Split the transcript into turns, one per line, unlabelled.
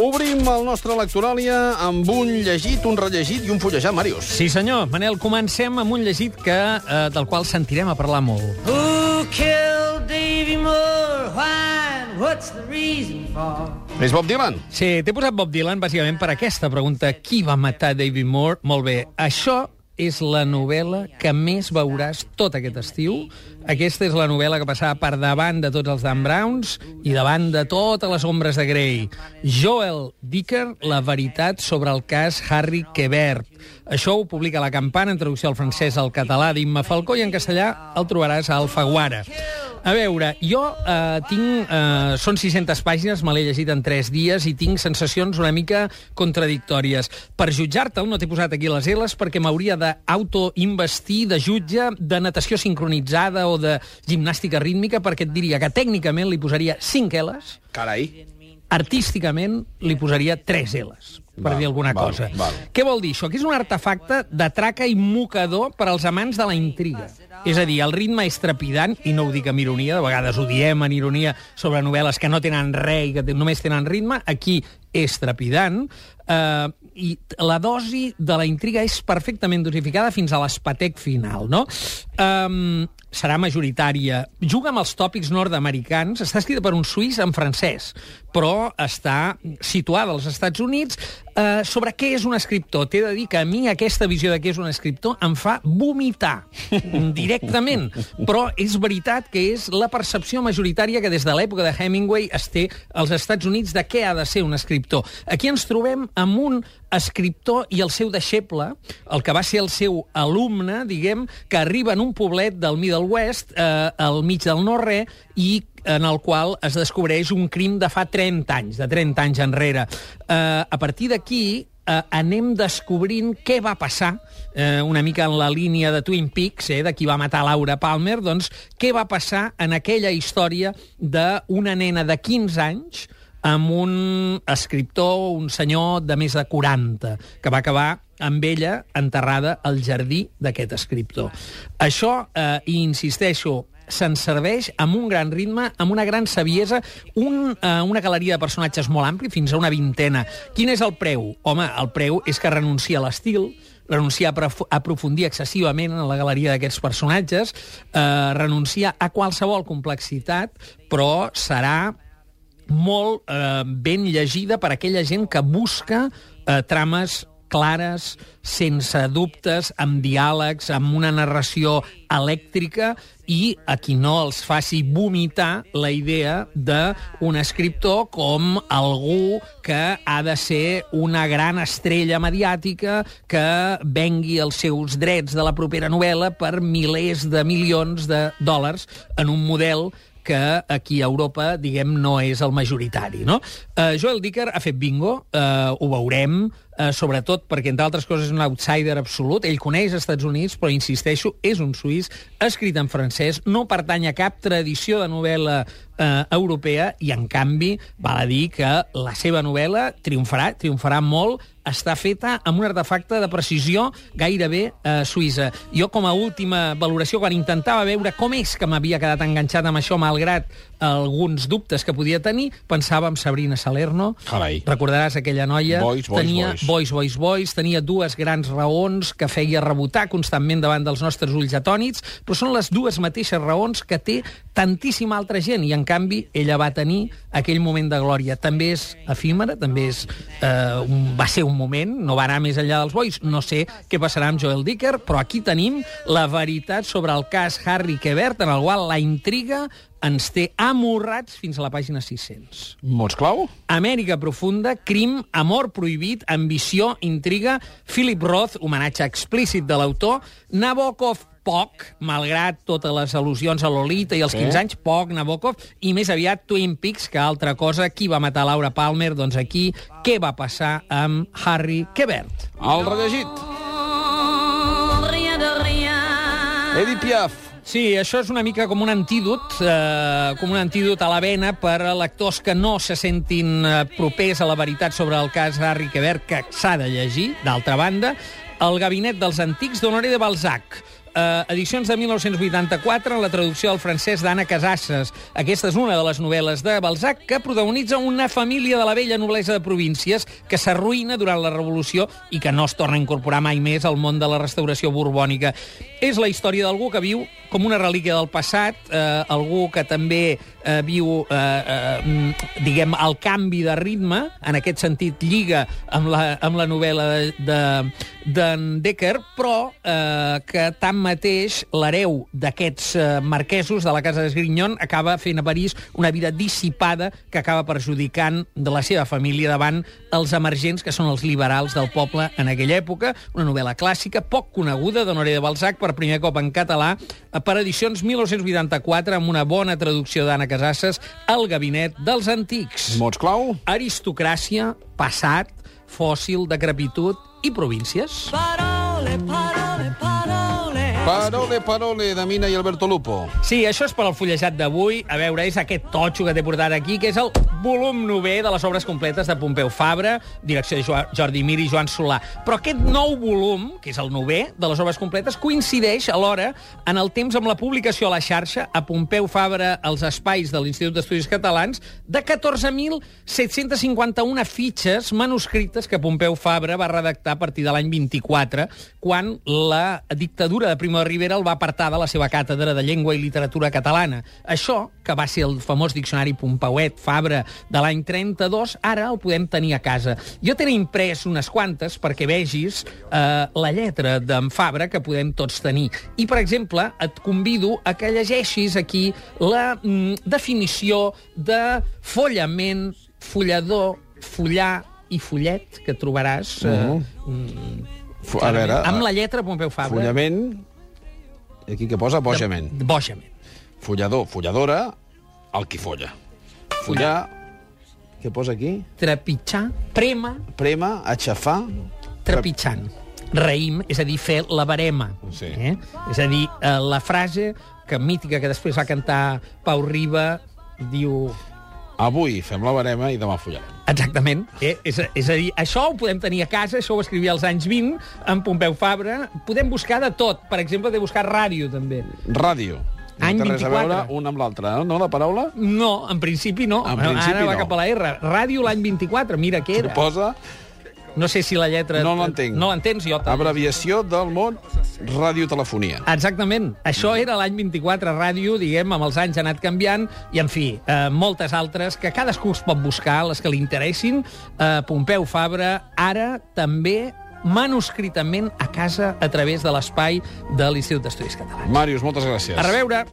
Obrim el nostre Lectoràlia amb un llegit, un rellegit i un fullejat, Màrius.
Sí, senyor. Manel, comencem amb un llegit que, eh, del qual sentirem a parlar molt.
Who killed Davy Moore? Why? What's the reason for?
És Bob Dylan.
Sí, t'he posat Bob Dylan bàsicament per aquesta pregunta. Qui va matar David Moore? Molt bé. Això és la novel·la que més veuràs tot aquest estiu. Aquesta és la novel·la que passava per davant de tots els Dan Browns i davant de totes les ombres de Grey. Joel Dicker, la veritat sobre el cas Harry Quebert. Això ho publica la Campana en traducció al francès al català d'Imma Falcó i en castellà el trobaràs a Alfaguara. A veure, jo eh, tinc... Eh, són 600 pàgines, me l'he llegit en 3 dies i tinc sensacions una mica contradictòries. Per jutjar-te'l no t'he posat aquí les L's perquè m'hauria d'autoinvestir de jutge de natació sincronitzada o de gimnàstica rítmica perquè et diria que tècnicament li posaria 5 L's,
Carai.
Artísticament li posaria 3 L's per
Val,
dir alguna
val,
cosa.
val.
Què vol dir això? Que és un artefacte de traca i mocador per als amants de la intriga. És a dir, el ritme és trepidant, i no ho dic amb ironia, de vegades ho diem en ironia sobre novel·les que no tenen res i que només tenen ritme, aquí és trepidant, eh, i la dosi de la intriga és perfectament dosificada fins a l'espatec final, no? Um, serà majoritària. Juga amb els tòpics nord-americans, està escrita per un suís en francès, però està situada als Estats Units. Eh, sobre què és un escriptor? T'he de dir que a mi aquesta visió de què és un escriptor em fa vomitar directament. Però és veritat que és la percepció majoritària que des de l'època de Hemingway es té als Estats Units de què ha de ser un escriptor. Aquí ens trobem amb un escriptor i el seu deixeble, el que va ser el seu alumne, diguem, que arriba en un poblet del Middle West, eh, al mig del no-res, i en el qual es descobreix un crim de fa 30 anys, de 30 anys enrere. Eh, a partir d'aquí, eh, anem descobrint què va passar, eh, una mica en la línia de Twin Peaks, eh, de qui va matar Laura Palmer, doncs què va passar en aquella història d'una nena de 15 anys amb un escriptor, un senyor de més de 40, que va acabar amb ella enterrada al jardí d'aquest escriptor. Això, eh, i insisteixo, se'n serveix amb un gran ritme, amb una gran saviesa, un, eh, una galeria de personatges molt ampli, fins a una vintena. Quin és el preu? Home, el preu és que renuncia a l'estil, renuncia a prof- a aprofundir excessivament en la galeria d'aquests personatges, eh, renuncia a qualsevol complexitat, però serà molt eh, ben llegida per aquella gent que busca eh, trames clares, sense dubtes, amb diàlegs, amb una narració elèctrica i a qui no els faci vomitar la idea d'un escriptor com algú que ha de ser una gran estrella mediàtica que vengui els seus drets de la propera novel·la per milers de milions de dòlars en un model que aquí a Europa, diguem, no és el majoritari, no? Uh, Joel Dicker ha fet bingo, uh, ho veurem, uh, sobretot perquè, entre altres coses, és un outsider absolut. Ell coneix els Estats Units, però, insisteixo, és un suís, escrit en francès, no pertany a cap tradició de novel·la eh, europea i, en canvi, val a dir que la seva novel·la triomfarà, triomfarà molt, està feta amb un artefacte de precisió gairebé eh, suïssa. Jo, com a última valoració, quan intentava veure com és que m'havia quedat enganxat amb això, malgrat alguns dubtes que podia tenir, pensava en Sabrina Salerno.
Carai.
Recordaràs aquella noia?
Boys, boys,
tenia
boys.
Boys, boys, boys, tenia dues grans raons que feia rebotar constantment davant dels nostres ulls atònits, però són les dues mateixes raons que té tantíssima altra gent, i en canvi ella va tenir aquell moment de glòria. També és efímera, també és, eh, un, va ser un moment, no va anar més enllà dels bois. No sé què passarà amb Joel Dicker, però aquí tenim la veritat sobre el cas Harry Quebert, en el qual la intriga ens té amorrats fins a la pàgina 600.
Mots clau?
Amèrica profunda, crim, amor prohibit, ambició, intriga, Philip Roth, homenatge explícit de l'autor, Nabokov, poc, malgrat totes les al·lusions a Lolita i els
Sí.
15 anys, poc Nabokov, i més aviat Twin Peaks, que altra cosa, qui va matar Laura Palmer? Doncs aquí, què va passar amb Harry Quebert?
El rellegit.
Rien de rien.
Edith Piaf.
Sí, això és una mica com un antídot, eh, com un antídot a la vena per a lectors que no se sentin eh, propers a la veritat sobre el cas Harry Quebert, que s'ha de llegir, d'altra banda, El gabinet dels antics d'Honoré de Balzac. eh, edicions de 1984, en la traducció del francès d'Anna Casasses. Aquesta és una de les novel·les de Balzac que protagonitza una família de la vella noblesa de províncies que s'arruïna durant la Revolució i que no es torna a incorporar mai més al món de la restauració borbònica. És la història d'algú que viu com una relíquia del passat, eh, algú que també eh, viu, eh, eh, mm, diguem, el canvi de ritme, en aquest sentit lliga amb la, amb la novel·la de, de, d'en Decker, però eh, que tanmateix l'hereu d'aquests eh, marquesos de la Casa d'Esgrinyon acaba fent a París una vida dissipada que acaba perjudicant de la seva família davant els emergents que són els liberals del poble en aquella època. Una novel·la clàssica, poc coneguda, d'Honoré de Balzac, per primer cop en català, per edicions 1984, amb una bona traducció d'Anna Casasses, El gabinet dels antics.
Mots clau?
Aristocràcia, passat, fòssil, decrepitud i províncies.
Parole, parole, parole.
Parole, parole, de Mina i Alberto Lupo.
Sí, això és per al fullejat d'avui. A veure, és aquest totxo que t'he portat aquí, que és el volum novè de les obres completes de Pompeu Fabra, direcció de Jo- Jordi Mir i Joan Solà. Però aquest nou volum, que és el novè de les obres completes, coincideix alhora en el temps amb la publicació a la xarxa a Pompeu Fabra als espais de l'Institut d'Estudis Catalans de 14.751 fitxes manuscrites que Pompeu Fabra va redactar a partir de l'any 24, quan la dictadura de Primo de Rivera el va apartar de la seva càtedra de llengua i literatura catalana. Això, que va ser el famós diccionari Pompeuet Fabra de l'any 32, ara el podem tenir a casa. Jo t'he imprès unes quantes perquè vegis eh, la lletra d'en Fabra que podem tots tenir. I, per exemple, et convido a que llegeixis aquí la mm, definició de follament, follador, follar i follet que trobaràs eh,
Fu- A veure,
amb la lletra Pompeu Fabra.
follament... Aquí què posa? Bojament.
Bojament.
Follador, folladora, el qui folla. Follar... Què posa aquí?
Trepitjar, prema,
Prema, aixafar...
trepitjant. Raïm, és a dir, fer la barema.
Sí.
Eh? És a dir, eh, la frase que mítica que després va cantar Pau Riba diu...
Avui fem la barema i demà follarem.
Exactament. Eh? És, a- és a dir, això ho podem tenir a casa, això ho escrivia als anys 20, amb Pompeu Fabra. Podem buscar de tot. Per exemple, de buscar ràdio, també.
Ràdio.
Any
no té res a
24.
veure un amb l'altre, no? No, la paraula?
No, en principi no.
En principi
Ara va
no.
cap a la R. Ràdio l'any 24, mira què era.
Posa
No sé si la lletra...
No l'entenc.
No l'entens, jo també.
abreviació del món radiotelefonia.
Exactament. Això era l'any 24 ràdio, diguem, amb els anys ha anat canviant, i, en fi, eh, moltes altres que cadascú es pot buscar, les que li interessin. Eh, Pompeu Fabra, ara també manuscritament a casa a través de l'espai de l'Institut d'Estudis Catalans.
Màrius, moltes gràcies.
A reveure!